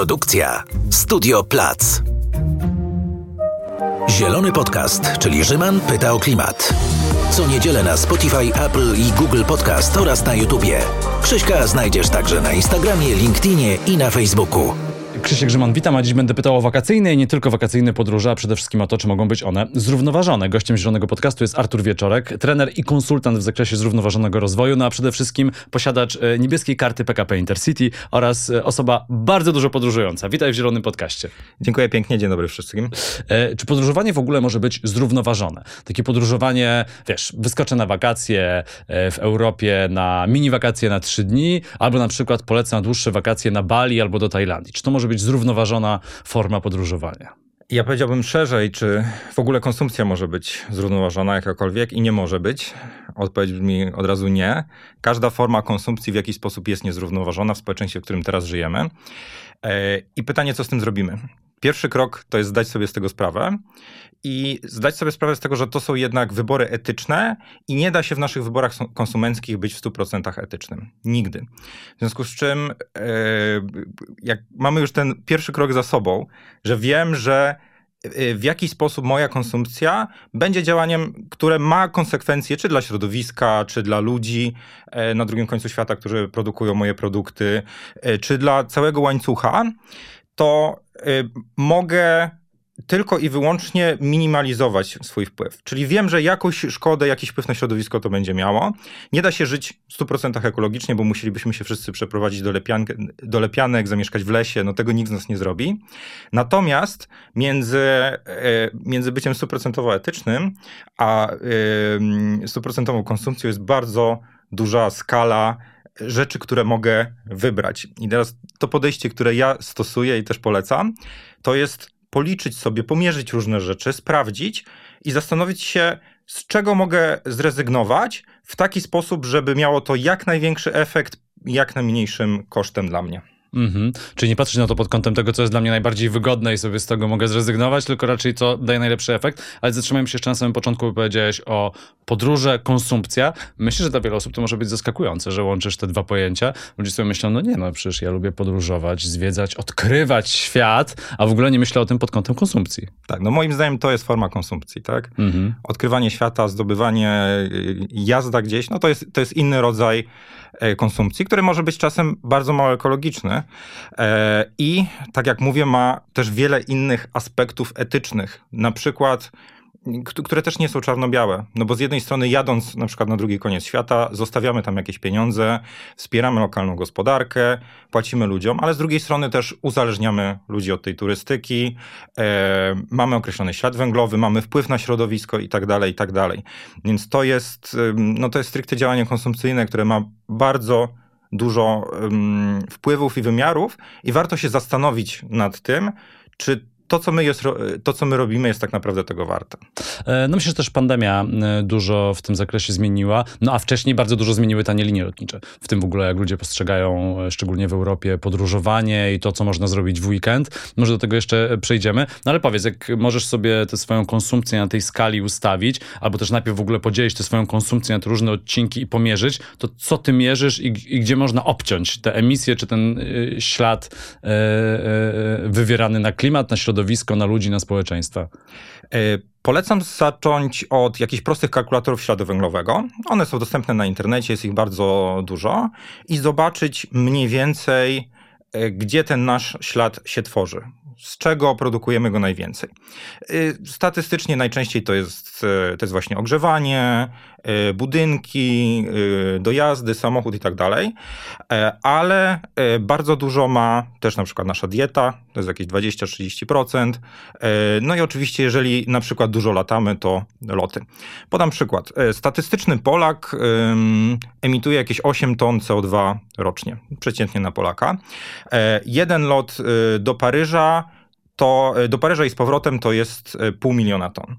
Produkcja Studio Plac. Zielony Podcast, czyli Rzyman pyta o klimat. Co niedzielę na Spotify, Apple i Google Podcast oraz na YouTubie. Krzyśka znajdziesz także na Instagramie, LinkedInie i na Facebooku. Krzysiek Grzyman, witam, a dziś będę pytał o wakacyjne i nie tylko wakacyjne podróże, a przede wszystkim o to, czy mogą być one zrównoważone. Gościem Zielonego Podcastu jest Artur Wieczorek, trener i konsultant w zakresie zrównoważonego rozwoju, no a przede wszystkim posiadacz e, niebieskiej karty PKP Intercity oraz e, osoba bardzo dużo podróżująca. Witaj w Zielonym Podcaście. Dziękuję pięknie, dzień dobry wszystkim. E, czy podróżowanie w ogóle może być zrównoważone? Takie podróżowanie, wiesz, wyskoczę na wakacje w Europie, na mini wakacje na trzy dni, albo na przykład polecę na dłuższe wakacje na Bali albo do Tajlandii. Czy to może być zrównoważona forma podróżowania. Ja powiedziałbym szerzej, czy w ogóle konsumpcja może być zrównoważona jakakolwiek i nie może być. Odpowiedź brzmi od razu nie. Każda forma konsumpcji w jakiś sposób jest niezrównoważona w społeczeństwie, w którym teraz żyjemy. E, I pytanie, co z tym zrobimy? Pierwszy krok to jest zdać sobie z tego sprawę i zdać sobie sprawę z tego, że to są jednak wybory etyczne i nie da się w naszych wyborach konsumenckich być w 100% etycznym. Nigdy. W związku z czym, e, jak mamy już ten pierwszy krok za sobą, że wiem, że e, w jaki sposób moja konsumpcja będzie działaniem, które ma konsekwencje czy dla środowiska, czy dla ludzi e, na drugim końcu świata, którzy produkują moje produkty, czy dla całego łańcucha, to mogę tylko i wyłącznie minimalizować swój wpływ. Czyli wiem, że jakąś szkodę, jakiś wpływ na środowisko to będzie miało. Nie da się żyć w 100% ekologicznie, bo musielibyśmy się wszyscy przeprowadzić do, lepian do lepianek, zamieszkać w lesie, no tego nikt z nas nie zrobi. Natomiast między, e, między byciem 100% etycznym, a 100% konsumpcją jest bardzo duża skala rzeczy, które mogę wybrać. I teraz to podejście, które ja stosuję i też polecam, to jest policzyć sobie, pomierzyć różne rzeczy, sprawdzić i zastanowić się, z czego mogę zrezygnować w taki sposób, żeby miało to jak największy efekt, jak najmniejszym kosztem dla mnie. Mhm. Czyli nie patrzeć na to pod kątem tego, co jest dla mnie najbardziej wygodne i sobie z tego mogę zrezygnować, tylko raczej co daje najlepszy efekt. Ale zatrzymajmy się jeszcze na samym początku, bo powiedziałeś o podróże, konsumpcja. Myślę, że dla wielu osób to może być zaskakujące, że łączysz te dwa pojęcia. Ludzie sobie myślą, no nie, no przecież ja lubię podróżować, zwiedzać, odkrywać świat, a w ogóle nie myślę o tym pod kątem konsumpcji. Tak, no moim zdaniem to jest forma konsumpcji, tak? Mhm. Odkrywanie świata, zdobywanie, jazda gdzieś, no to jest, to jest inny rodzaj E, konsumpcji, który może być czasem bardzo mało ekologiczny e, i, tak jak mówię, ma też wiele innych aspektów etycznych. Na przykład które też nie są czarno-białe. No bo z jednej strony jadąc na przykład na drugi koniec świata, zostawiamy tam jakieś pieniądze, wspieramy lokalną gospodarkę, płacimy ludziom, ale z drugiej strony też uzależniamy ludzi od tej turystyki, e, mamy określony ślad węglowy, mamy wpływ na środowisko i tak dalej, i tak dalej. Więc to jest, no to jest stricte działanie konsumpcyjne, które ma bardzo dużo um, wpływów i wymiarów i warto się zastanowić nad tym, czy to, co my, jest, to, co my robimy, jest tak naprawdę tego warte. E, no myślę, że też pandemia e, dużo w tym zakresie zmieniła, no a wcześniej bardzo dużo zmieniły tanie linie lotnicze. W tym w ogóle, jak ludzie postrzegają, e, szczególnie w Europie, podróżowanie i to, co można zrobić w weekend. Może do tego jeszcze przejdziemy. No ale powiedz, jak możesz sobie tę swoją konsumpcję na tej skali ustawić, albo też najpierw w ogóle podzielić tę swoją konsumpcję na te różne odcinki i pomierzyć, to co ty mierzysz i, i gdzie można obciąć te emisje, czy ten y, ślad y, y, wywierany na klimat, na środowisko, środowisko, na ludzi, na społeczeństwa? E, polecam zacząć od jakichś prostych kalkulatorów śladu węglowego. One są dostępne na internecie, jest ich bardzo dużo i zobaczyć mniej więcej, e, gdzie ten nasz ślad się tworzy z czego produkujemy go najwięcej. Y, statystycznie najczęściej to jest, to jest właśnie ogrzewanie, budynki, dojazdy, samochód i tak dalej, e, ale bardzo dużo ma też na przykład nasza dieta, to jest jakieś 20-30%. E, no i oczywiście, jeżeli na przykład dużo latamy, to loty. Podam przykład. E, statystyczny Polak emituje jakieś 8 ton CO2 rocznie, przeciętnie na Polaka. Jeden lot do Paryża to do Paryża i z powrotem to jest pół miliona ton.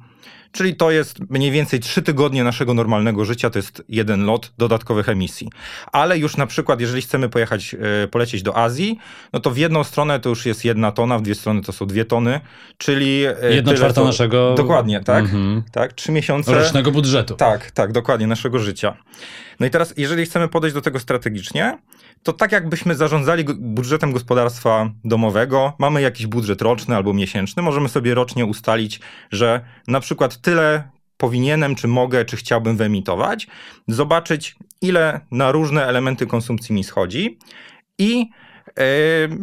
Czyli to jest mniej więcej trzy tygodnie naszego normalnego życia, to jest jeden lot dodatkowych emisji. Ale już na przykład, jeżeli chcemy pojechać, e, polecieć do Azji, no to w jedną stronę to już jest jedna tona, w dwie strony to są dwie tony, czyli... E, jedna czwarta naszego... Dokładnie, tak? Mhm. tak? Trzy miesiące... Rocznego budżetu. Tak, tak, dokładnie, naszego życia. No i teraz, jeżeli chcemy podejść do tego strategicznie, to tak jakbyśmy zarządzali budżetem gospodarstwa domowego, mamy jakiś budżet roczny albo miesięczny, możemy sobie rocznie ustalić, że na przykład tyle powinienem, czy mogę, czy chciałbym wyemitować, zobaczyć, ile na różne elementy konsumpcji mi schodzi i, yy,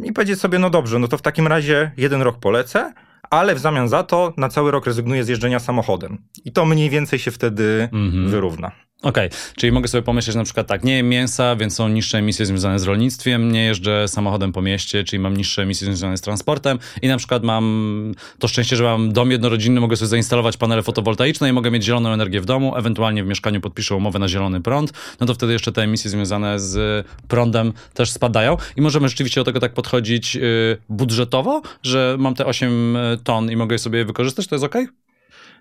i powiedzieć sobie, no dobrze, no to w takim razie jeden rok polecę, ale w zamian za to na cały rok rezygnuję z jeżdżenia samochodem. I to mniej więcej się wtedy mhm. wyrówna. Okej, okay. czyli mogę sobie pomyśleć na przykład tak, nie jem mięsa, więc są niższe emisje związane z rolnictwem, nie jeżdżę samochodem po mieście, czyli mam niższe emisje związane z transportem i na przykład mam to szczęście, że mam dom jednorodzinny, mogę sobie zainstalować panele fotowoltaiczne i mogę mieć zieloną energię w domu, ewentualnie w mieszkaniu podpiszę umowę na zielony prąd, no to wtedy jeszcze te emisje związane z prądem też spadają i możemy rzeczywiście do tego tak podchodzić yy, budżetowo, że mam te 8 ton i mogę je sobie wykorzystać, to jest ok?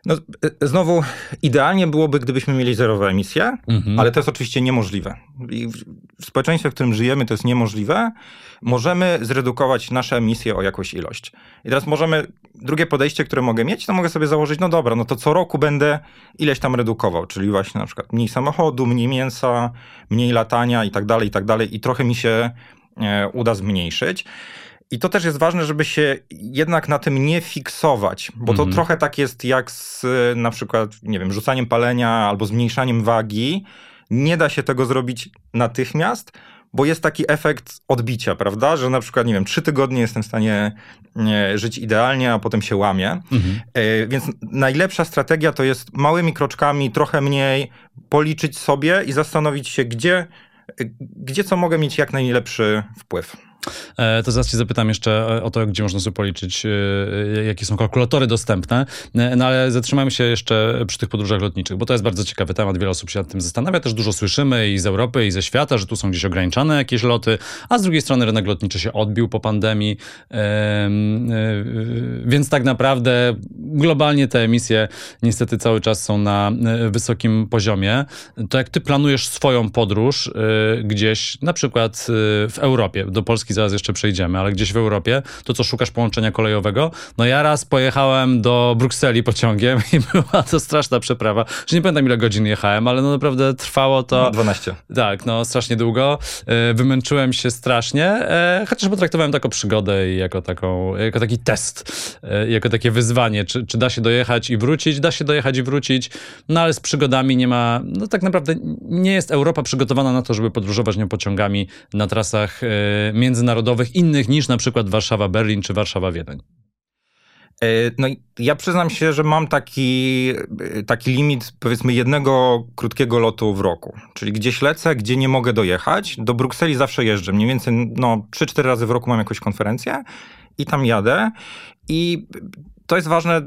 No, e, znowu, idealnie byłoby, gdybyśmy mieli zerowe emisje, mhm. ale to jest oczywiście niemożliwe. W społeczeństwie, w którym żyjemy, to jest niemożliwe. Możemy zredukować nasze emisje o jakąś ilość. I teraz możemy, drugie podejście, które mogę mieć, to mogę sobie założyć, no dobra, no to co roku będę ileś tam redukował, czyli właśnie na przykład mniej samochodu, mniej mięsa, mniej latania i tak dalej, i tak dalej, i trochę mi się e, uda zmniejszyć. I to też jest ważne, żeby się jednak na tym nie fiksować, bo to mm. trochę tak jest jak z na przykład, nie wiem, rzucaniem palenia albo zmniejszaniem wagi. Nie da się tego zrobić natychmiast, bo jest taki efekt odbicia, prawda? Że na przykład, nie wiem, trzy tygodnie jestem w stanie nie, żyć idealnie, a potem się łamie. Mhm. E, więc najlepsza strategia to jest małymi kroczkami, trochę mniej, policzyć sobie i zastanowić się, gdzie, gdzie co mogę mieć jak najlepszy wpływ. E, to zaraz cię zapytam jeszcze o to, gdzie można sobie policzyć, e, jakie są kalkulatory dostępne. E, no ale zatrzymajmy się jeszcze przy tych podróżach lotniczych, bo to jest bardzo ciekawy temat. Wiele osób się nad tym zastanawia. Też dużo słyszymy i z Europy, i ze świata, że tu są gdzieś ograniczane jakieś loty, a z drugiej strony rynek lotniczy się odbił po pandemii. Więc tak naprawdę globalnie te emisje niestety cały czas są na wysokim poziomie. To jak ty planujesz swoją podróż gdzieś, na przykład w Europie, do Polski zaraz jeszcze przejdziemy, ale gdzieś w Europie, to co szukasz połączenia kolejowego? No ja raz pojechałem do Brukseli pociągiem i była to straszna przeprawa, że nie pamiętam ile godzin jechałem, ale no naprawdę trwało to... No, 12. Tak, no strasznie długo. E, wymęczyłem się strasznie, e, chociaż potraktowałem to jako przygodę i jako, taką, jako taki test, e, jako takie wyzwanie, czy, czy da się dojechać i wrócić? Da się dojechać i wrócić, no ale z przygodami nie ma, no tak naprawdę nie jest Europa przygotowana na to, żeby podróżować nią pociągami na trasach międzynarodowych międzynarodowych innych niż na przykład Warszawa-Berlin czy Warszawa-Wiedeń? E, no ja przyznam się, że mam taki, e, taki limit powiedzmy jednego krótkiego lotu w roku. Czyli gdzieś lecę, gdzie nie mogę dojechać. Do Brukseli zawsze jeżdżę. Mniej więcej no, 3-4 razy w roku mam jakąś konferencję i tam jadę. I to jest ważne,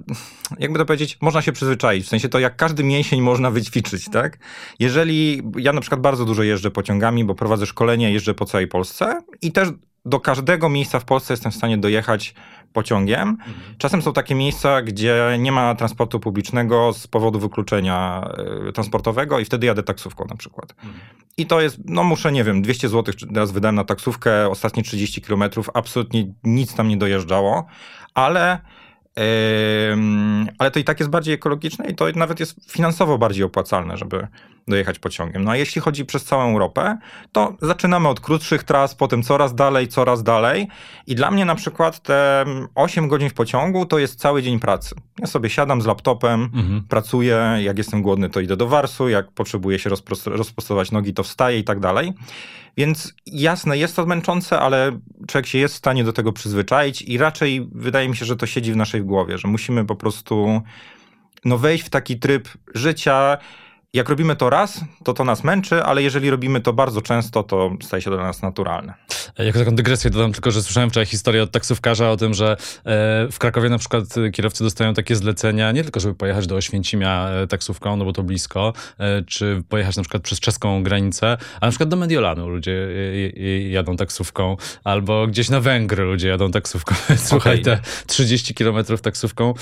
jakby to powiedzieć, można się przyzwyczaić. W sensie to jak każdy mięsień można wyćwiczyć, tak? Jeżeli ja na przykład bardzo dużo jeżdżę pociągami, bo prowadzę szkolenie, jeżdżę po całej Polsce i też do każdego miejsca w Polsce jestem w stanie dojechać pociągiem. Mhm. Czasem są takie miejsca, gdzie nie ma transportu publicznego z powodu wykluczenia y, transportowego i wtedy jadę taksówką na przykład. Mhm. I to jest, no muszę, nie wiem, 200 zł teraz wydałem na taksówkę, ostatnie 30 kilometrów, absolutnie nic tam nie dojeżdżało, ale ale to i tak jest bardziej ekologiczne i to nawet jest finansowo bardziej opłacalne, żeby dojechać pociągiem. No a jeśli chodzi przez całą Europę, to zaczynamy od krótszych tras, potem coraz dalej, coraz dalej. I dla mnie na przykład te 8 godzin w pociągu to jest cały dzień pracy. Ja sobie siadam z laptopem, mhm. pracuję, jak jestem głodny, to idę do warsu, jak potrzebuję się rozprostować nogi, to wstaję i tak dalej. Więc jasne, jest to męczące, ale człowiek się jest w stanie do tego przyzwyczaić i raczej wydaje mi się, że to siedzi w naszej głowie, że musimy po prostu no, wejść w taki tryb życia, jak robimy to raz, to to nas męczy, ale jeżeli robimy to bardzo często, to staje się dla nas naturalne. Jako taką dygresję dodam tylko, że słyszałem wczoraj historię od taksówkarza o tym, że e, w Krakowie na przykład kierowcy dostają takie zlecenia, nie tylko żeby pojechać do Oświęcimia e, taksówką, no bo to blisko, e, czy pojechać na przykład przez czeską granicę, ale na przykład do Mediolanu ludzie jadą taksówką, albo gdzieś na Węgry ludzie jadą taksówką. Słuchaj, te 30 kilometrów taksówką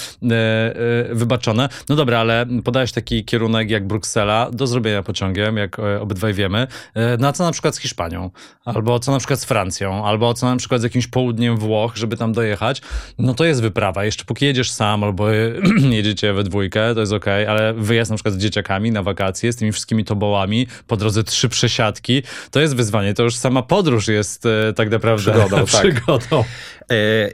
wybaczone. No dobra, ale podałeś taki kierunek jak Bruksela, Bruksela do zrobienia pociągiem, jak e, obydwaj wiemy. E, no a co na przykład z Hiszpanią? Albo co na przykład z Francją? Albo co na przykład z jakimś południem Włoch, żeby tam dojechać? No to jest wyprawa. Jeszcze póki jedziesz sam albo jedziecie we dwójkę, to jest ok, ale wyjazd na przykład z dzieciakami na wakacje, z tymi wszystkimi tobołami, po drodze trzy przesiadki, to jest wyzwanie. To już sama podróż jest e, tak naprawdę przygodą. przygodą. Tak.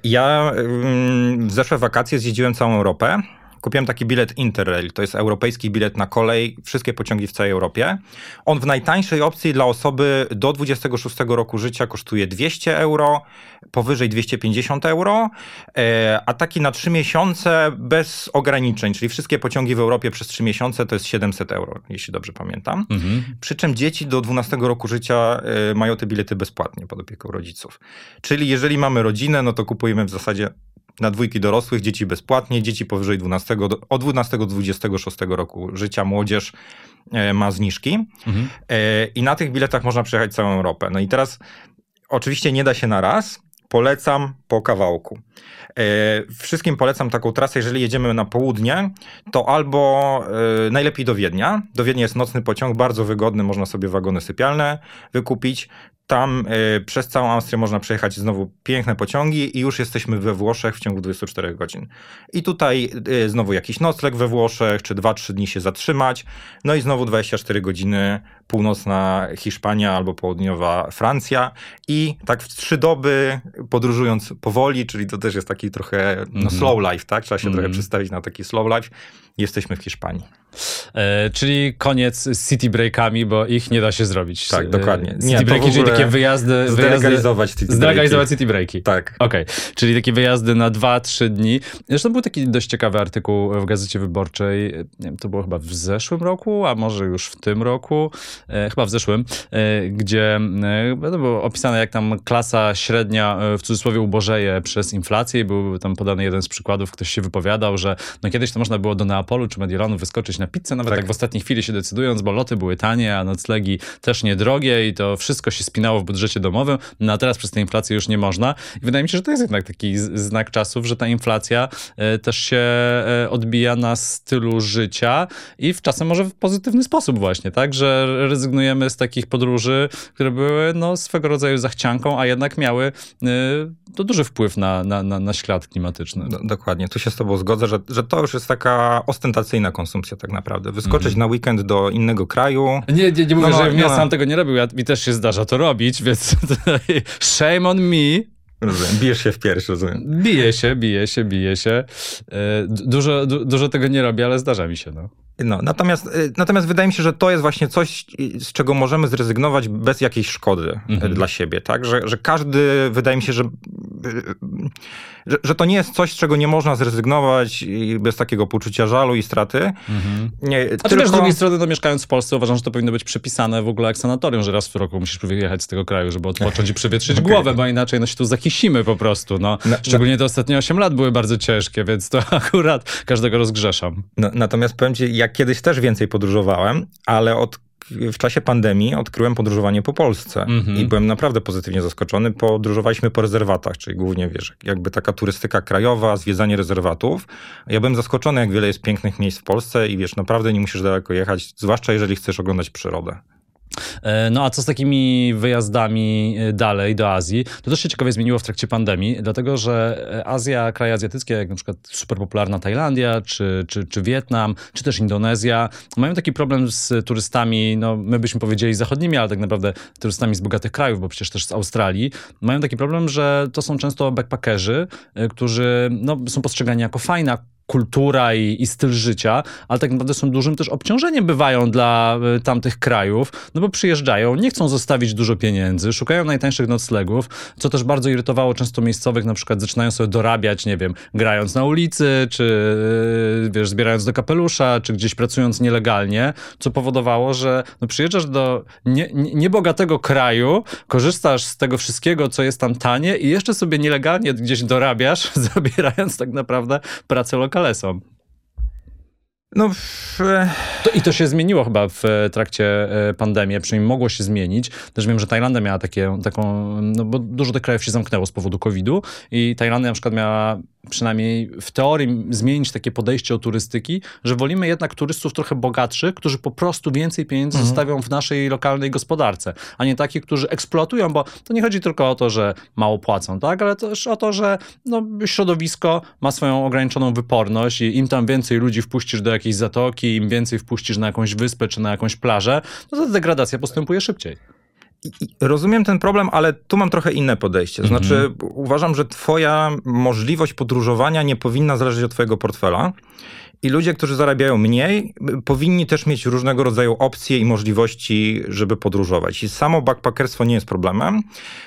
Ja mm, w zeszłe wakacje zjeździłem całą Europę. Kupiłem taki bilet Interrail, to jest europejski bilet na kolej, wszystkie pociągi w całej Europie. On w najtańszej opcji dla osoby do 26 roku życia kosztuje 200 euro, powyżej 250 euro, e, a taki na 3 miesiące bez ograniczeń, czyli wszystkie pociągi w Europie przez 3 miesiące to jest 700 euro, jeśli dobrze pamiętam. Mhm. Przy czym dzieci do 12 roku życia e, mają te bilety bezpłatnie pod opieką rodziców. Czyli jeżeli mamy rodzinę, no to kupujemy w zasadzie na dwójki dorosłych, dzieci bezpłatnie, dzieci powyżej 12, od 12 do 26 roku życia, młodzież e, ma zniżki. Mhm. E, I na tych biletach można przejechać całą Europę. No i teraz oczywiście nie da się na raz, polecam po kawałku. E, wszystkim polecam taką trasę, jeżeli jedziemy na południe, to albo najlepiej do Wiednia. Do Wiednia jest nocny pociąg, bardzo wygodny, można sobie wagony sypialne wykupić. Tam y, przez całą Austrię można przejechać znowu piękne pociągi i już jesteśmy we Włoszech w ciągu 24 godzin. I tutaj y, znowu jakiś nocleg we Włoszech, czy 2-3 dni się zatrzymać. No i znowu 24 godziny północna Hiszpania albo południowa Francja. I tak w trzy doby podróżując powoli, czyli to też jest taki trochę no, -hmm. slow life, tak? Trzeba się mm trochę przestawić na taki slow life. Jesteśmy w Hiszpanii. E, czyli koniec z city breakami, bo ich nie da się zrobić. Tak, dokładnie. City nie, breaki, czyli takie wyjazdy... Zdelegalizować wyjazdy, city Zdelegalizować city breaki. Tak. Okej, okay. czyli takie wyjazdy na 2-3 dni. Zresztą był taki dość ciekawy artykuł w Gazecie Wyborczej, nie wiem, to było chyba w zeszłym roku, a może już w tym roku, e, chyba w zeszłym, e, gdzie e, to było opisane, jak tam klasa średnia e, w cudzysłowie ubożeje przez inflację i był tam podany jeden z przykładów, ktoś się wypowiadał, że no kiedyś to można było do Neapolu czy Mediolanu wyskoczyć na pizzę, nawet tak. tak w ostatniej chwili się decydując, bo loty były tanie, a noclegi też niedrogie i to wszystko się spinało w budżecie domowym, no a teraz przez tę inflację już nie można. I wydaje mi się, że to jest jednak taki znak czasów, że ta inflacja e, też się e, odbija na stylu życia i w czasem może w pozytywny sposób właśnie, tak, że rezygnujemy z takich podróży, które były no swego rodzaju zachcianką, a jednak miały e, to duży wpływ na, na, na, na ślad klimatyczny. dokładnie, tu się z tobą zgodzę, że, że to już jest taka ostentacyjna konsumpcja tak naprawdę. Wyskoczyć mm -hmm. na weekend do innego kraju. Nie, nie, nie mówię, no, no, że ja no. sam tego nie robił, ja, mi też się zdarza to robić, więc shame on me. Rozumiem. Bijesz się w pierś, rozumiem. Bije się, bije się, bije się. E, dużo, du, dużo tego nie robię, ale zdarza mi się, no. No, natomiast, y, natomiast wydaje mi się, że to jest właśnie coś, z czego możemy zrezygnować bez jakiejś szkody mhm. dla siebie, tak? Że, że każdy, wydaje mi się, że, że, że, to nie jest coś, z czego nie można zrezygnować bez takiego poczucia żalu i straty. Mhm. Nie, A tylko... z drugiej strony, no, mieszkając w Polsce, uważam, że to powinno być przepisane w ogóle jak sanatorium, że raz w roku musisz wyjechać z tego kraju, żeby odpocząć i przewietrzyć okay. głowę, bo inaczej no, się tu zakisimy po prostu. No. no Szczególnie te ostatnie 8 lat były bardzo ciężkie, więc to akurat każdego rozgrzeszam. No, natomiast powiem ci, ja kiedyś też więcej podróżowałem, ale od w czasie pandemii odkryłem podróżowanie po Polsce mm-hmm. i byłem naprawdę pozytywnie zaskoczony. Podróżowaliśmy po rezerwatach, czyli głównie, wiesz, jakby taka turystyka krajowa, zwiedzanie rezerwatów. Ja byłem zaskoczony, jak wiele jest pięknych miejsc w Polsce i wiesz, naprawdę nie musisz daleko jechać, zwłaszcza jeżeli chcesz oglądać przyrodę. E, no a co z takimi wyjazdami e, dalej do Azji? To też się ciekawie zmieniło w trakcie pandemii, dlatego że e, Azja, kraje azjatyckie, jak na przykład super popularna Tajlandia, czy, czy, czy Wietnam, czy też Indonezja, mają taki problem z turystami, no my byśmy powiedzieli zachodnimi, ale tak naprawdę turystami z bogatych krajów, bo przecież też z Australii, mają taki problem, że to są często backpackerzy, którzy no, są postrzegani jako fajna kultura i, i, styl życia, ale tak naprawdę są dużym też obciążeniem bywają dla y, tamtych krajów, no bo przyjeżdżają, nie chcą zostawić dużo pieniędzy, szukają najtańszych noclegów, co też bardzo irytowało często miejscowych, na przykład zaczynają sobie dorabiać, nie wiem, grając na ulicy, czy y, wiesz, zbierając do kapelusza, czy gdzieś pracując nielegalnie, co powodowało, że no, przyjeżdżasz do nie, nie, niebogatego kraju, korzystasz z tego wszystkiego, co jest tam tanie i jeszcze sobie nielegalnie gdzieś dorabiasz, zabierając tak naprawdę pracę lokalną Kalesom. No, w... to, I to się zmieniło chyba w trakcie e, pandemii, przynajmniej mogło się zmienić. Też wiem, że Tajlandia miała takie, taką, no bo dużo tych krajów się zamknęło z powodu COVID-u i Tajlandia na przykład miała przynajmniej w teorii zmienić takie podejście o turystyki, że wolimy jednak turystów trochę bogatszych, którzy po prostu więcej pieniędzy mhm. zostawią w naszej lokalnej gospodarce, a nie takich, którzy eksploatują, bo to nie chodzi tylko o to, że mało płacą, tak, ale też o to, że no, środowisko ma swoją ograniczoną wyporność i im tam więcej ludzi wpuścisz do jakiejś zatoki, im więcej wpuścisz na jakąś wyspę czy na jakąś plażę, no to degradacja postępuje szybciej. Rozumiem ten problem, ale tu mam trochę inne podejście. To znaczy, mm -hmm. uważam, że Twoja możliwość podróżowania nie powinna zależeć od Twojego portfela. I ludzie, którzy zarabiają mniej, powinni też mieć różnego rodzaju opcje i możliwości, żeby podróżować. I samo backpackerstwo nie jest problemem.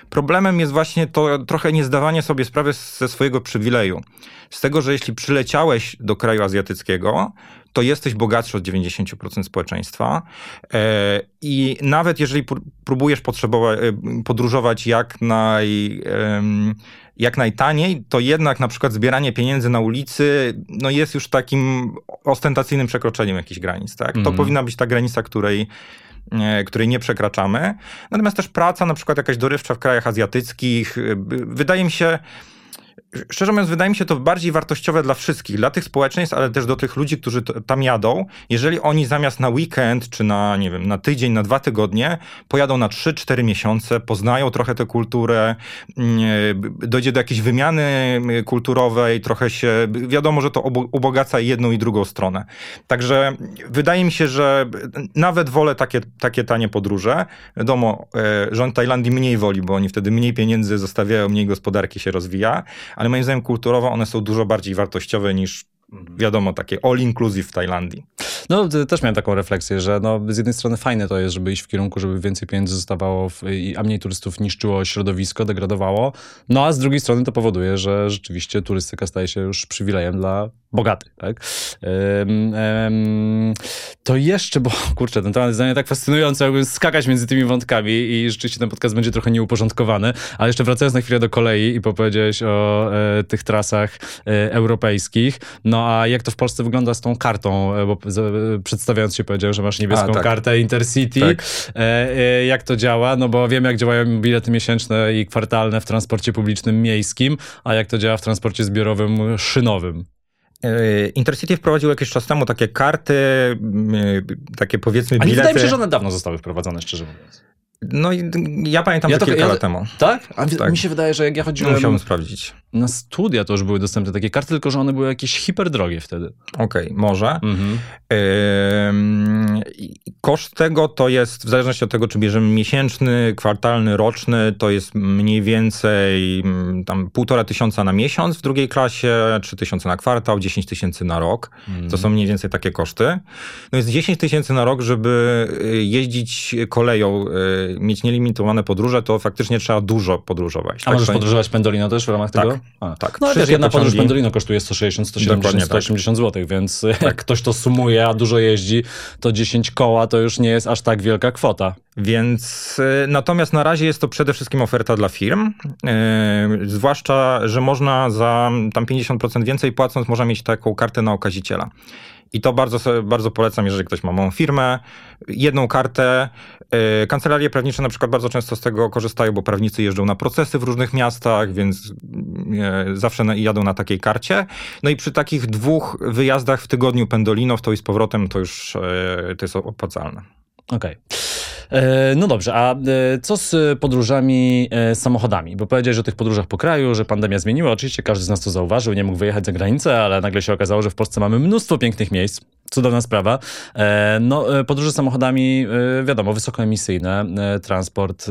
Problemem jest właśnie to trochę niezdawanie sobie sprawy ze swojego przywileju. Z tego, że jeśli przyleciałeś do kraju azjatyckiego, to jesteś bogatszy od 90% społeczeństwa. E, I nawet jeżeli próbujesz e, podróżować jak naj jak najtaniej, to jednak na przykład zbieranie pieniędzy na ulicy no jest już takim ostentacyjnym przekroczeniem jakichś granic. Tak? To mhm. powinna być ta granica, której e, której nie przekraczamy. Natomiast też praca, na przykład jakaś dorywcza w krajach azjatyckich, wydaje mi się, szczerze mówiąc, wydaje mi się to bardziej wartościowe dla wszystkich, dla tych społeczeństw, ale też do tych ludzi, którzy tam jadą. Jeżeli oni zamiast na weekend, czy na, nie wiem, na tydzień, na dwa tygodnie, pojadą na 3-4 miesiące, poznają trochę tę kulturę, mm, dojdzie do jakiejś wymiany kulturowej, trochę się, wiadomo, że to ubogaca jedną i drugą stronę. Także wydaje mi się, że nawet wolę takie, takie tanie podróże. Wiadomo, e, rząd Tajlandii mniej woli, bo oni wtedy mniej pieniędzy zostawiają, mniej gospodarki się rozwija, ale moim zdaniem kulturowo one są dużo bardziej wartościowe niż Mhm. wiadomo, takie all inclusive w Tajlandii. No, też miałem taką refleksję, że no, z jednej strony fajne to jest, żeby iść w kierunku, żeby więcej pieniędzy zostawało, w, a mniej turystów niszczyło środowisko, degradowało, no a z drugiej strony to powoduje, że rzeczywiście turystyka staje się już przywilejem dla bogatych, tak? Um, um, to jeszcze, bo kurczę, ten temat jest dla mnie tak fascynujący, jakbym skakać między tymi wątkami i rzeczywiście ten podcast będzie trochę nieuporządkowany, ale jeszcze wracając na chwilę do kolei i powiedziałeś o e, tych trasach e, europejskich, no a jak to w Polsce wygląda z tą kartą? E, bo przedstawiając się powiedział, że masz niebieską a, tak. kartę Intercity. Tak. E, e, jak to działa? No bo wiem, jak działają bilety miesięczne i kwartalne w transporcie publicznym miejskim, a jak to działa w transporcie zbiorowym szynowym. E, Intercity wprowadził jakiś czas temu takie karty, takie powiedzmy bilety. Ale wydaje mi się, że one dawno zostały wprowadzone, szczerze mówiąc. No ja pamiętam ja to, kilka ja, lat temu. Tak? A tak. mi się wydaje, że jak ja chodziłem... Musiałbym sprawdzić. Na studia to już były dostępne takie karty, tylko że one były jakieś hiperdrogie wtedy. Okej, okay, może. Mhm. Yy, koszt tego to jest, w zależności od tego, czy bierzemy miesięczny, kwartalny, roczny, to jest mniej więcej mm, tam półtora tysiąca na miesiąc w drugiej klasie, trzy tysiące na kwartał, dziesięć tysięcy na rok. Mhm. To są mniej więcej takie koszty. No jest dziesięć tysięcy na rok, żeby y, jeździć koleją y, mieć nielimitowane podróże, to faktycznie trzeba dużo podróżować. A tak? możesz podróżować Pendolino też w ramach tego? Tak, A. tak. No też jedna podróż Pendolino kosztuje 160, 170, 180 tak. zł, więc tak. jak ktoś to sumuje, a dużo jeździ, to 10 koła to już nie jest aż tak wielka kwota. Więc y, natomiast na razie jest to przede wszystkim oferta dla firm, yy, zwłaszcza, że można za tam 50% więcej płacąc, można mieć taką kartę na okaziciela. I to bardzo, bardzo polecam, jeżeli ktoś ma małą firmę, jedną kartę. E, kancelarie prawnicze na przykład bardzo często z tego korzystają, bo prawnicy jeżdżą na procesy w różnych miastach, więc e, zawsze jadą na takiej karcie. No i przy takich dwóch wyjazdach w tygodniu Pendolino w to i z powrotem to już e, to jest opłacalne. Okej. Okay. E, no dobrze, a e, co z podróżami e, samochodami? Bo powiedziałeś o tych podróżach po kraju, że pandemia zmieniła. Oczywiście każdy z nas to zauważył, nie mógł wyjechać za granicę, ale nagle się okazało, że w Polsce mamy mnóstwo pięknych miejsc. Cudowna sprawa. No, podróże samochodami, wiadomo, wysokoemisyjne, transport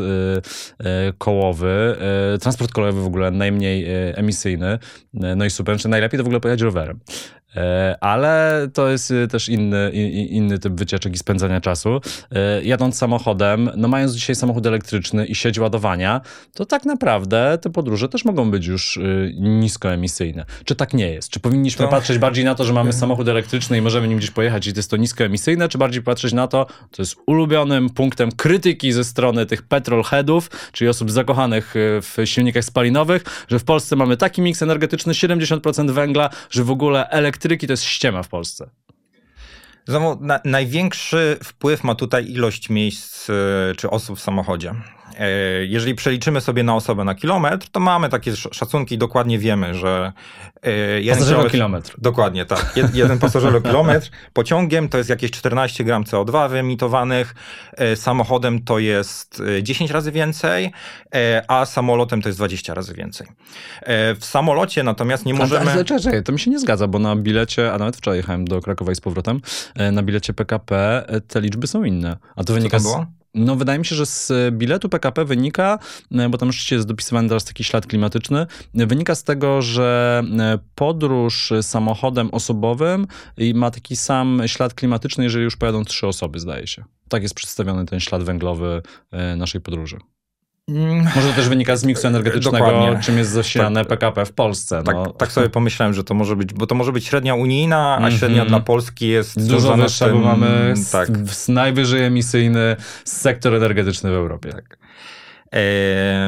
kołowy, transport kolejowy w ogóle najmniej emisyjny, no i super, czy najlepiej to w ogóle pojechać rowerem. E, ale to jest y, też inny, inny typ wycieczek i spędzania czasu. E, jadąc samochodem, no mając dzisiaj samochód elektryczny i sieć ładowania, to tak naprawdę te podróże też mogą być już y, niskoemisyjne. Czy tak nie jest? Czy powinniśmy to... patrzeć bardziej na to, że mamy samochód elektryczny i możemy nim gdzieś pojechać i to jest to niskoemisyjne, czy bardziej patrzeć na to, co jest ulubionym punktem krytyki ze strony tych petrolheadów, czyli osób zakochanych y, w silnikach spalinowych, że w Polsce mamy taki miks energetyczny, 70% węgla, że w ogóle elektrycznie elektryki to jest ściema w Polsce. Znowu, na, największy wpływ ma tutaj ilość miejsc y, czy osób w samochodzie. E, jeżeli przeliczymy sobie na osobę na kilometr, to mamy takie szacunki, dokładnie wiemy, że e, jeden kilometr, kilometr. Dokładnie, tak. Jed, jeden kilometr pociągiem to jest jakieś 14 gram CO2 wyemitowanych, e, samochodem to jest 10 razy więcej, a samolotem to jest 20 razy więcej. W samolocie natomiast nie możemy... Ale, czekaj, to mi się nie zgadza, bo na bilecie, a nawet wczoraj jechałem do Krakowa i z powrotem, na bilecie PKP te liczby są inne. A to wynika z... No, wydaje mi się, że z biletu PKP wynika, e, bo tam rzeczywiście jest dopisywany teraz taki ślad klimatyczny, wynika z tego, że e, podróż samochodem osobowym ma taki sam ślad klimatyczny, jeżeli już pojadą trzy osoby, zdaje się. Tak jest przedstawiony ten ślad węglowy e, naszej podróży. Mm. Może to też wynika z miksu energetycznego, Dokładnie. czym jest zasilane tak, PKP w Polsce. Tak, no. tak, sobie pomyślałem, że to może być, bo to może być średnia unijna, a mm -hmm. średnia dla Polski jest dużo wyższa, bo mamy tak. najwyżej emisyjny sektor energetyczny w Europie. Tak.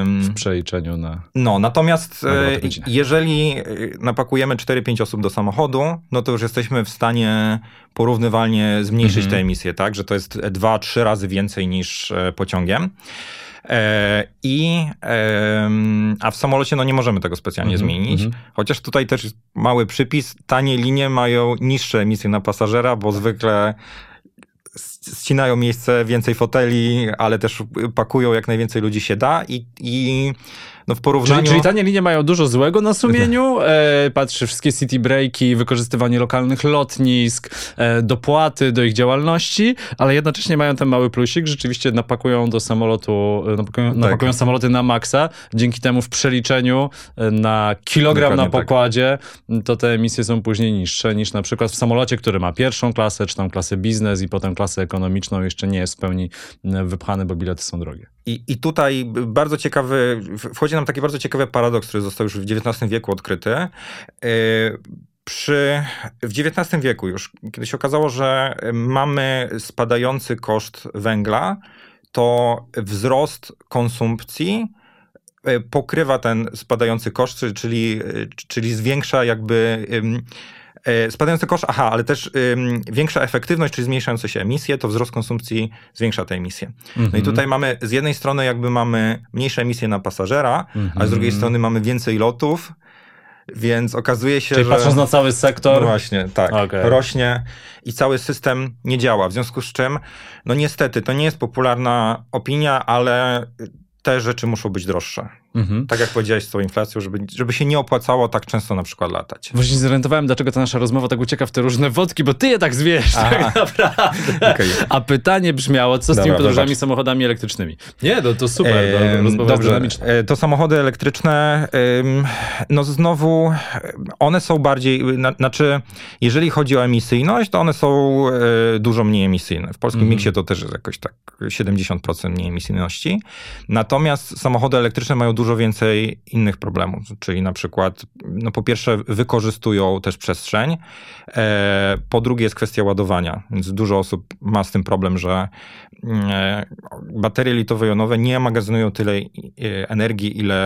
W przeliczeniu na. No, natomiast e, jeżeli e, napakujemy 4-5 osób do samochodu, no to już jesteśmy w stanie porównywalnie zmniejszyć mm -hmm. te emisje, tak? Że to jest 2-3 razy więcej niż e, pociągiem. E, I, a w samolocie no nie możemy tego specjalnie mm -hmm, zmienić. Mm -hmm. Chociaż tutaj też mały przypis, tanie linie mają niższe emisje na pasażera, bo zwykle ścinają miejsce, więcej foteli, ale też pakują jak najwięcej ludzi się da i, i no w porównaniu... Czyli, czyli tanie linie mają dużo złego na sumieniu, e, patrzy wszystkie city breaki, wykorzystywanie lokalnych lotnisk, e, dopłaty do ich działalności, ale jednocześnie mają ten mały plusik, rzeczywiście napakują do samolotu, e, napakują, tak. napakują samoloty na maksa, dzięki temu w przeliczeniu e, na kilogram Dokładnie na tak. pokładzie, tak. to te emisje są później niższe niż na przykład w samolocie, który ma pierwszą klasę, czy tam klasę biznes i potem klasę ekonomiczną, jeszcze nie jest w pełni wypchany, bo bilety są drogie. I, I tutaj bardzo ciekawy, wchodzi nam taki bardzo ciekawy paradoks, który został już w XIX wieku odkryty. E, przy, w XIX wieku już, kiedy się okazało, że mamy spadający koszt węgla, to wzrost konsumpcji e, pokrywa ten spadający koszt, czyli, czyli zwiększa jakby spadający koszt, aha, ale też ym, większa efektywność, czyli zmniejszające się emisje, to wzrost konsumpcji zwiększa te emisje. No i mhm. tutaj mamy, z jednej strony jakby mamy mniejsze emisje na pasażera, a z drugiej mhm. strony mamy więcej lotów, więc okazuje się, Czyli że... patrząc na cały sektor... No właśnie, tak, okay. rośnie i cały system nie działa, w związku z czym, no niestety, to nie jest popularna opinia, ale te rzeczy muszą być droższe. Mhm. Tak jak powiedziałeś z tą inflacją, żeby, żeby się nie opłacało tak często na przykład latać. Właśnie zorientowałem, dlaczego ta nasza rozmowa tak ucieka w te różne wodki, bo ty je tak zwiesz tak naprawdę. Okay. A pytanie brzmiało, co z Dobra, tymi podróżami samochodami elektrycznymi? Nie, no to super, e, rozmowa dobrze. E, to samochody elektryczne, no znowu, one są bardziej, na, znaczy, jeżeli chodzi o emisyjność, to one są e, dużo mniej emisyjne. W polskim mhm. miksie to też jest jakoś tak 70% mniej emisyjności. Natomiast samochody elektryczne mają dużo więcej innych problemów, czyli na przykład, no po pierwsze, wykorzystują też przestrzeń, e, po drugie jest kwestia ładowania, więc dużo osób ma z tym problem, że e, baterie litowo-jonowe nie magazynują tyle e, energii, ile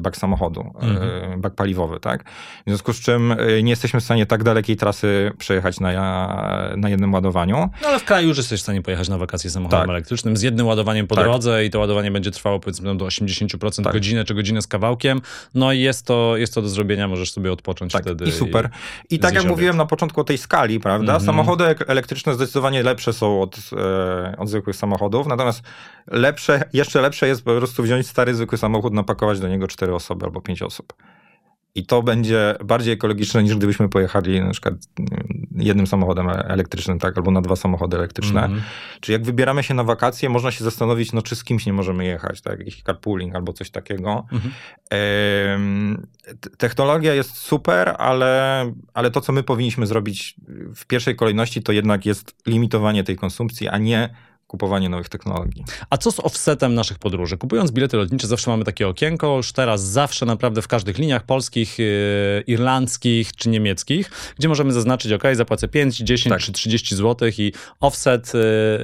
bak samochodu, mhm. bak paliwowy, tak? W związku z czym nie jesteśmy w stanie tak dalekiej trasy przejechać na, na jednym ładowaniu. No ale w kraju już jesteś w stanie pojechać na wakacje samochodem tak. elektrycznym z jednym ładowaniem po tak. drodze i to ładowanie będzie trwało powiedzmy do 80% tak. Godzinę czy godzinę z kawałkiem. No i jest to, jest to do zrobienia, możesz sobie odpocząć tak, wtedy. I super. I, tak jak mówiłem na początku o tej skali, prawda? Mm -hmm. Samochody elektryczne zdecydowanie lepsze są od, e, od zwykłych samochodów, natomiast lepsze, jeszcze lepsze jest po prostu wziąć stary zwykły samochód, napakować do niego cztery osoby albo pięć osób. I to będzie bardziej ekologiczne niż gdybyśmy pojechali na przykład jednym samochodem elektrycznym, tak, albo na dwa samochody elektryczne. -hmm. Czyli jak wybieramy się na wakacje, można się zastanowić, no czy z kimś nie możemy jechać, tak, jakiś carpooling albo coś takiego. -hmm. technologia jest super, ale, ale to, co my powinniśmy zrobić w pierwszej kolejności, to jednak jest limitowanie tej konsumpcji, a nie kupowanie nowych technologii. A co z offsetem naszych podróży? Kupując bilety lotnicze zawsze mamy takie okienko, już teraz zawsze naprawdę w każdych liniach polskich, yy, irlandzkich czy niemieckich, gdzie możemy zaznaczyć, ok, zapłacę 5, 10 tak. czy 30 zł i offset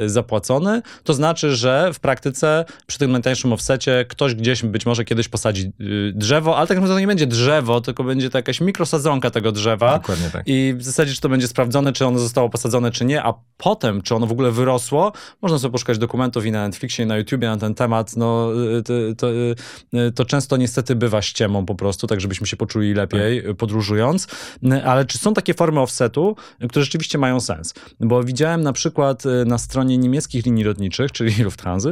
yy, zapłacony. To znaczy, że w praktyce przy tym najtańszym offsecie ktoś gdzieś być może kiedyś posadzi yy, drzewo, ale tak naprawdę to nie będzie drzewo, tylko będzie to jakaś mikrosadzonka tego drzewa. Dokładnie tak. I w zasadzie, czy to będzie sprawdzone, czy ono zostało posadzone, czy nie, a potem, czy ono w ogóle wyrosło, można można sobie poszukać dokumentów i na Netflixie, i na YouTubie na ten temat. No, to, to, to często niestety bywa ściemą po prostu, tak żebyśmy się poczuli lepiej tak. podróżując. Ale czy są takie formy offsetu, które rzeczywiście mają sens? Bo widziałem na przykład na stronie niemieckich linii lotniczych, czyli Lufthansa,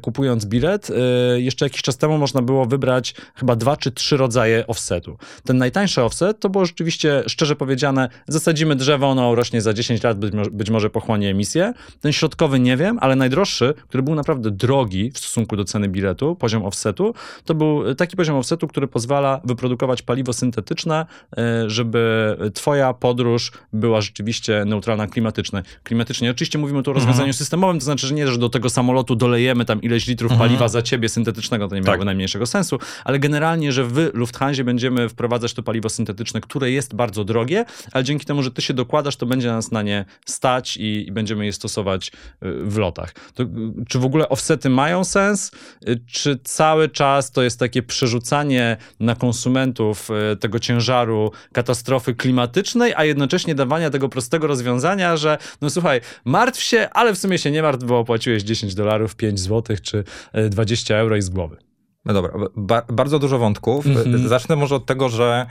kupując bilet, jeszcze jakiś czas temu można było wybrać chyba dwa czy trzy rodzaje offsetu. Ten najtańszy offset to było rzeczywiście, szczerze powiedziane, zasadzimy drzewo, ono rośnie za 10 lat, być, być może pochłonie emisję. Ten środkowy nie wiem, ale najdroższy, który był naprawdę drogi w stosunku do ceny biletu, poziom offsetu, to był taki poziom offsetu, który pozwala wyprodukować paliwo syntetyczne, e, żeby twoja podróż była rzeczywiście neutralna klimatycznie. klimatycznie. Oczywiście mówimy tu o rozwiązaniu mhm. systemowym, to znaczy, że nie, że do tego samolotu dolejemy tam ileś litrów mhm. paliwa za ciebie syntetycznego, to nie miałoby tak. najmniejszego sensu, ale generalnie, że w Lufthansa będziemy wprowadzać to paliwo syntetyczne, które jest bardzo drogie, ale dzięki temu, że ty się dokładasz, to będzie nas na nie stać i, i będziemy je stosować y, w lotach. To, y, czy w ogóle offsety mają sens? Y, czy cały czas to jest takie przerzucanie na konsumentów tego ciężaru katastrofy klimatycznej, a jednocześnie dawania tego prostego rozwiązania, że no słuchaj, martw się, ale w sumie się nie martw, bo opłaciłeś 10 dolarów, 5 złotych czy 20 euro i z głowy. No dobra, ba bardzo dużo wątków. Mm -hmm. Zacznę może od tego, że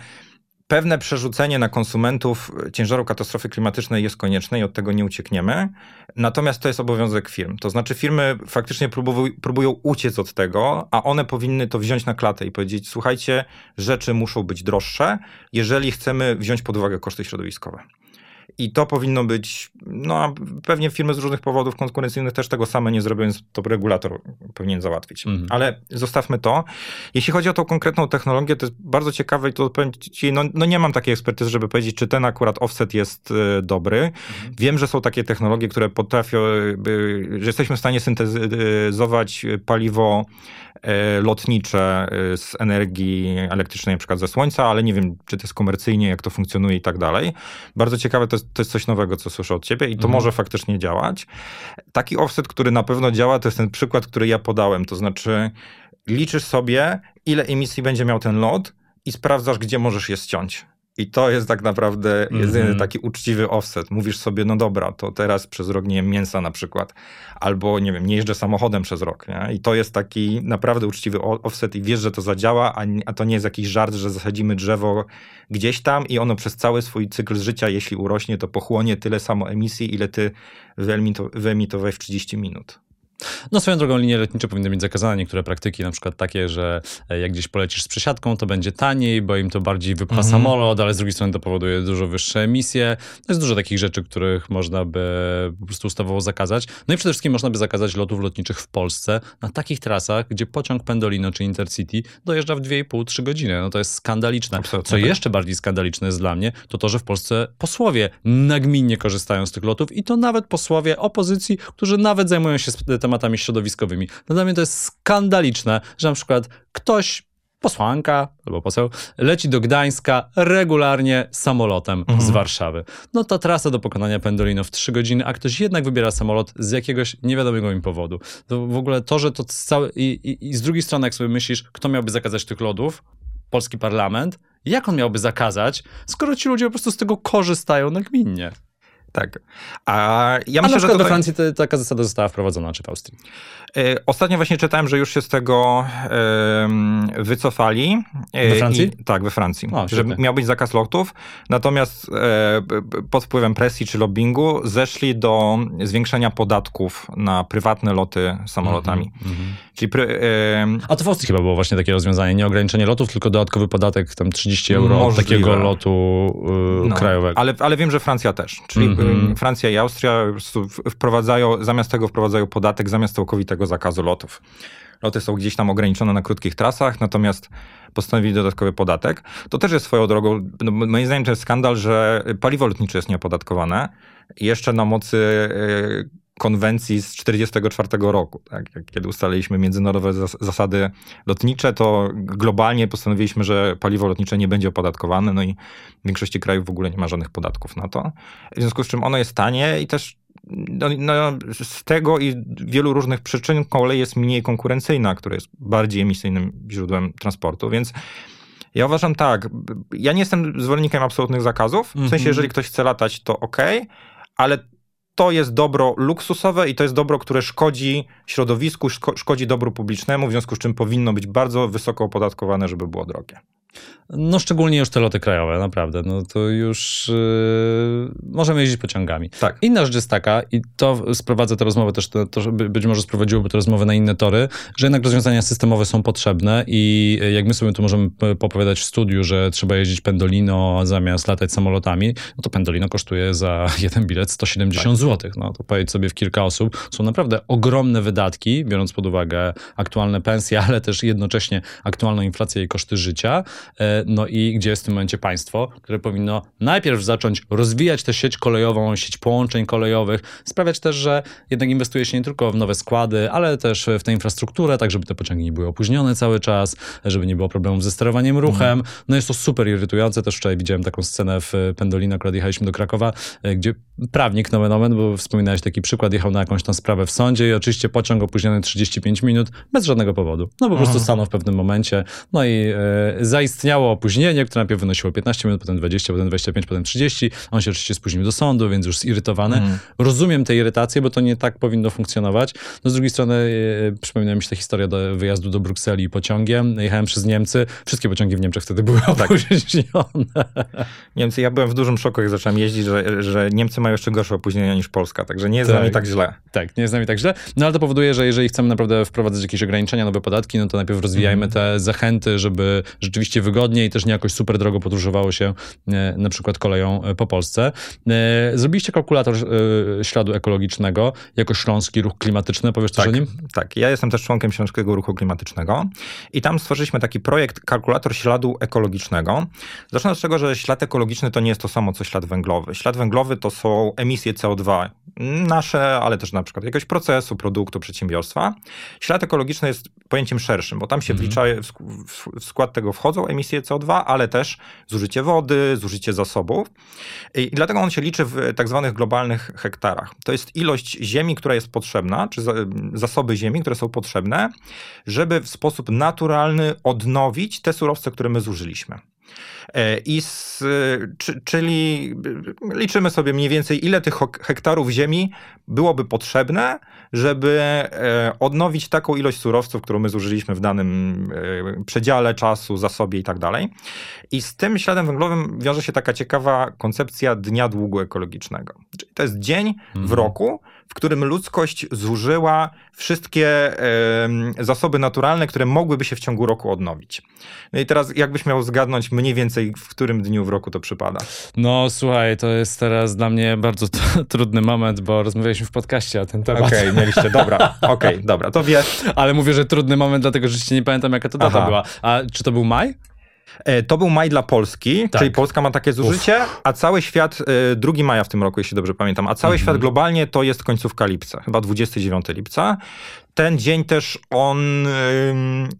pewne przerzucenie na konsumentów ciężaru katastrofy klimatycznej jest konieczne i od tego nie uciekniemy. Natomiast to jest obowiązek firm. To znaczy, firmy faktycznie próbują, próbują uciec od tego, a one powinny to wziąć na klatę i powiedzieć: słuchajcie, rzeczy muszą być droższe, jeżeli chcemy wziąć pod uwagę koszty środowiskowe. I to powinno być, no pewnie firmy z różnych powodów konkurencyjnych też tego same nie zrobią, więc to regulator powinien załatwić. Mhm. Ale zostawmy to. Jeśli chodzi o tą konkretną technologię, to jest bardzo ciekawe i to powiem ci, no, no nie mam takiej ekspertyzy, żeby powiedzieć, czy ten akurat offset jest y, dobry. Mhm. Wiem, że są takie technologie, które potrafią, y, że jesteśmy w stanie syntezyzować paliwo E, lotnicze e, z energii elektrycznej, na przykład ze słońca, ale nie wiem, czy to jest komercyjnie, jak to funkcjonuje i tak dalej. Bardzo ciekawe, to jest, to jest coś nowego, co słyszę od ciebie i to mhm. może faktycznie działać. Taki offset, który na pewno działa, to jest ten przykład, który ja podałem, to znaczy liczysz sobie, ile emisji będzie miał ten lot i sprawdzasz, gdzie możesz je ściąć. I to jest tak naprawdę jedyny mm -hmm. taki uczciwy offset. Mówisz sobie, no dobra, to teraz przez rok nie jem mięsa na przykład, albo nie wiem, nie jeżdżę samochodem przez rok. Nie? I to jest taki naprawdę uczciwy offset i wiesz, że to zadziała, a, a to nie jest jakiś żart, że zasadzimy drzewo gdzieś tam i ono przez cały swój cykl życia, jeśli urośnie, to pochłonie tyle samo emisji, ile ty wyemitowałeś w 30 minut. No swoją drogą linie lotnicze powinny mieć zakazane niektóre praktyki, na przykład takie, że e, jak gdzieś polecisz z przesiadką, to będzie taniej, bo im to bardziej wypcha mhm. samolot, ale z drugiej strony to powoduje dużo wyższe emisje. Jest dużo takich rzeczy, których można by po prostu ustawowo zakazać. No i przede wszystkim można by zakazać lotów lotniczych w Polsce na takich trasach, gdzie pociąg Pendolino czy Intercity dojeżdża w 2,5-3 godziny. No to jest skandaliczne. Absolutnie Co tak. jeszcze bardziej skandaliczne jest dla mnie, to to, że w Polsce posłowie nagminnie korzystają z tych lotów i to nawet posłowie opozycji, którzy nawet zajmują się tematami środowiskowymi. No dla mnie to jest skandaliczne, że na przykład ktoś posłanka albo poseł leci do Gdańska regularnie samolotem mhm. z Warszawy. No ta trasa do pokonania Pendolino w 3 godziny, a ktoś jednak wybiera samolot z jakiegoś niewiadomego im powodu. To w ogóle to, że to całe... I, i, I z drugiej strony, jak sobie myślisz, kto miałby zakazać tych lodów? Polski parlament. Jak on miałby zakazać, skoro ci ludzie po prostu z tego korzystają nagminnie? Tak. A ja myślę, A na że tutaj... we Francji te, taka zasada została wprowadzona, czy w Austrii? E, ostatnio właśnie czytałem, że już się z tego e, wycofali. E, we Francji? I, tak, we Francji. O, że miał być zakaz lotów, natomiast e, pod wpływem presji czy lobbingu zeszli do zwiększenia podatków na prywatne loty samolotami. Mm -hmm. Czyli pry, A to w Austrii chyba było właśnie takie rozwiązanie, nie ograniczenie lotów, tylko dodatkowy podatek, tam 30 euro takiego lotu no, krajowego. Ale, ale wiem, że Francja też. Czyli mm -hmm. Francja i Austria wprowadzają, zamiast tego wprowadzają podatek, zamiast całkowitego zakazu lotów. Loty są gdzieś tam ograniczone na krótkich trasach, natomiast postanowili dodatkowy podatek. To też jest swoją drogą, no, moim zdaniem to jest skandal, że paliwo lotnicze jest nieopodatkowane. Jeszcze na mocy e, konwencji z 1944 roku. Tak? Kiedy ustaliliśmy międzynarodowe zasady lotnicze, to globalnie postanowiliśmy, że paliwo lotnicze nie będzie opodatkowane, no i w większości krajów w ogóle nie ma żadnych podatków na to. W związku z czym ono jest tanie i też no, no, z tego i wielu różnych przyczyn kolej jest mniej konkurencyjna, która jest bardziej emisyjnym źródłem transportu, więc ja uważam tak, ja nie jestem zwolennikiem absolutnych zakazów, w sensie mhm. jeżeli ktoś chce latać, to ok, ale to jest dobro luksusowe i to jest dobro, które szkodzi środowisku, szkodzi dobru publicznemu, w związku z czym powinno być bardzo wysoko opodatkowane, żeby było drogie. No szczególnie już te loty krajowe, naprawdę. No to już yy, możemy jeździć pociągami. Tak. Inna rzecz jest taka, i to sprowadza tę rozmowę też, to, to być może sprowadziłoby tę rozmowę na inne tory, że jednak rozwiązania systemowe są potrzebne i jak my sobie tu możemy popowiadać w studiu, że trzeba jeździć pendolino zamiast latać samolotami, no to pendolino kosztuje za jeden bilet 170 tak. zł. No to pojedź sobie w kilka osób. Są naprawdę ogromne wydatki, biorąc pod uwagę aktualne pensje, ale też jednocześnie aktualną inflację i koszty życia. E, no i gdzie jest w tym momencie państwo, które powinno najpierw zacząć rozwijać tę sieć kolejową, sieć połączeń kolejowych, sprawiać też, że jednak inwestuje się nie tylko w nowe składy, ale też w tę infrastrukturę, tak żeby te pociągi nie były opóźnione cały czas, żeby nie było problemów ze sterowaniem ruchem. No jest to super irytujące. Też wczoraj widziałem taką scenę w Pendolino, akurat jechaliśmy do Krakowa, e, gdzie prawnik, nomen omen, bo wspominałeś taki przykład, jechał na jakąś tam sprawę w sądzie i oczywiście pociąg opóźniony 35 minut bez żadnego powodu. No po prostu Aha. stanął w pewnym momencie, no i e, zaistniało opóźnienie, które najpierw wynosiło 15 minut, potem 20, potem 25, potem 30. On się oczywiście spóźnił do sądu, więc już zirytowany. Mm. Rozumiem tę irytację, bo to nie tak powinno funkcjonować. No z drugiej strony e, przypomina mi się ta historia do wyjazdu do Brukseli pociągiem. Jechałem przez Niemcy. Wszystkie pociągi w Niemczech wtedy były tak. opóźnione. Niemcy, ja byłem w dużym szoku, jak zacząłem jeździć, że, że Niemcy mają jeszcze gorsze opóźnienia niż Polska, także nie jest tak. z nami tak źle. Tak, nie jest z nami tak źle. No ale to powoduje, że jeżeli chcemy naprawdę wprowadzać jakieś ograniczenia, nowe podatki, no to najpierw rozwijajmy mm. te zachęty, żeby rzeczywiście wygodnie i też nie jakoś super drogo podróżowało się e, na przykład koleją e, po Polsce. E, zrobiliście kalkulator śladu ekologicznego jako Śląski Ruch Klimatyczny, powiesz coś tak, o nim? Tak, ja jestem też członkiem Śląskiego Ruchu Klimatycznego i tam stworzyliśmy taki projekt kalkulator śladu ekologicznego. Zacznę od tego, że ślad ekologiczny to nie jest to samo, co ślad węglowy. Ślad węglowy to są emisje CO2 nasze, ale też na przykład jakiegoś procesu, produktu, przedsiębiorstwa. Ślad ekologiczny jest pojęciem szerszym, bo tam się mhm. wlicza, w skład tego wchodzą emisje CO2, ale też zużycie wody, zużycie zasobów. I dlatego on się liczy w tak zwanych globalnych hektarach. To jest ilość ziemi, która jest potrzebna, czy zasoby ziemi, które są potrzebne, żeby w sposób naturalny odnowić te surowce, które my zużyliśmy. E, I z, czyli liczymy sobie mniej więcej, ile tych hektarów ziemi byłoby potrzebne, żeby e, odnowić taką ilość surowców, którą my zużyliśmy w danym e, przedziale czasu, zasobie i tak dalej. I z tym śladem węglowym wiąże się taka ciekawa koncepcja dnia długu ekologicznego. Czyli to jest dzień mhm. w roku, w którym ludzkość zużyła wszystkie zasoby naturalne, które mogłyby się w ciągu roku odnowić. No i teraz jakbyś miał zgadnąć mniej więcej, w którym dniu w roku to przypada? No słuchaj, to jest teraz dla mnie bardzo trudny moment, bo rozmawialiśmy w podcaście o ten temat. Okej, okay, mieliście, dobra, okej, okay, dobra, to wiesz. Ale mówię, że trudny moment, dlatego że nie pamiętam, jaka to data Aha. była. A czy to był maj? E, to był maj dla Polski, tak. czyli Polska ma takie zużycie, Uf. a cały świat, 2 e, maja w tym roku, jeśli dobrze pamiętam, a cały mhm. świat globalnie to jest końcówka lipca, chyba 29 lipca ten dzień też on,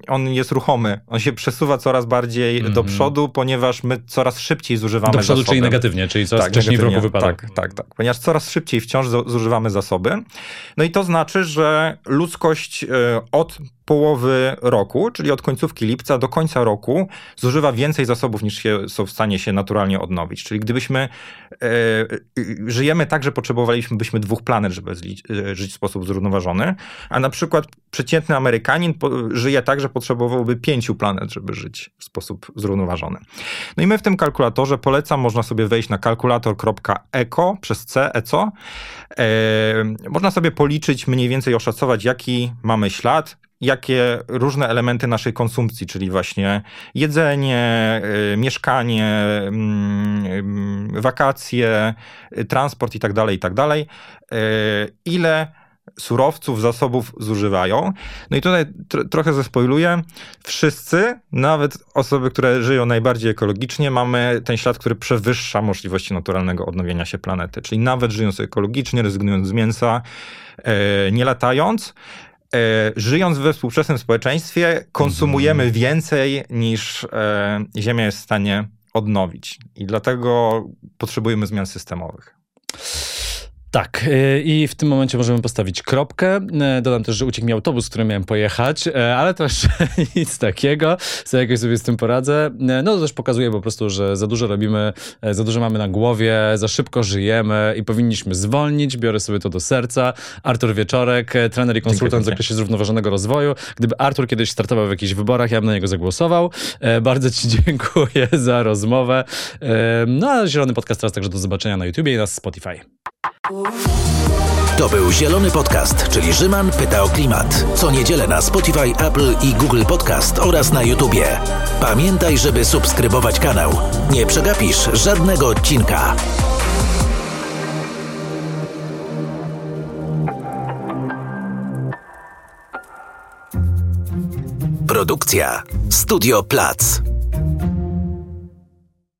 on jest ruchomy. On się przesuwa coraz bardziej do przodu, ponieważ my coraz szybciej zużywamy Do przodu, zasoby. czyli negatywnie, czyli coraz tak, wcześniej w roku wypada. Tak, tak, tak. Ponieważ coraz szybciej wciąż zużywamy zasoby. No i to znaczy, że ludzkość e, od połowy roku, czyli od końcówki lipca do końca roku zużywa więcej zasobów niż się, są w stanie się naturalnie odnowić. Czyli gdybyśmy e, żyjemy tak, że potrzebowalibyśmy dwóch planet, żeby e, żyć w sposób zrównoważony, a na przykład przeciętny Amerykanin żyje tak, że potrzebowałby pięciu planet, żeby żyć w sposób zrównoważony. No i my w tym kalkulatorze polecam, można sobie wejść na kalkulator.eco przez C, eco. E, można sobie policzyć, mniej więcej oszacować, jaki mamy ślad, jakie różne elementy naszej konsumpcji, czyli właśnie jedzenie, y, mieszkanie, y, wakacje, y, transport i tak dalej, i tak ile surowców, zasobów zużywają. No i tutaj tr trochę zespoiluję. Wszyscy, nawet osoby, które żyją najbardziej ekologicznie, mamy ten ślad, który przewyższa możliwości naturalnego odnowienia się planety. Czyli nawet żyjąc ekologicznie, rezygnując z mięsa, e, nie latając, żyjąc we współczesnym społeczeństwie, konsumujemy mm. więcej niż e, Ziemia jest w stanie odnowić. I dlatego potrzebujemy zmian systemowych. Tak, y, i w tym momencie możemy postawić kropkę. Y, dodam też, że uciekł mi autobus, który miałem pojechać, y, ale to jeszcze nic takiego. Co jakoś sobie z tym poradzę. No to też pokazuje po prostu, że za dużo robimy, za dużo mamy na głowie, za szybko żyjemy i powinniśmy zwolnić. Biorę sobie to do serca. Artur Wieczorek, trener i konsultant w zakresie zrównoważonego rozwoju. Gdyby Artur kiedyś startował w jakichś wyborach, ja bym na niego zagłosował. Bardzo ci dziękuję za rozmowę. No a Zielony Podcast teraz także do zobaczenia na YouTubie i na Spotify. To był Zielony Podcast, czyli Rzyman pyta o klimat. Co niedzielę na Spotify, Apple i Google Podcast oraz na YouTubie. Pamiętaj, żeby subskrybować kanał. Nie przegapisz żadnego odcinka. Produkcja Studio Plac.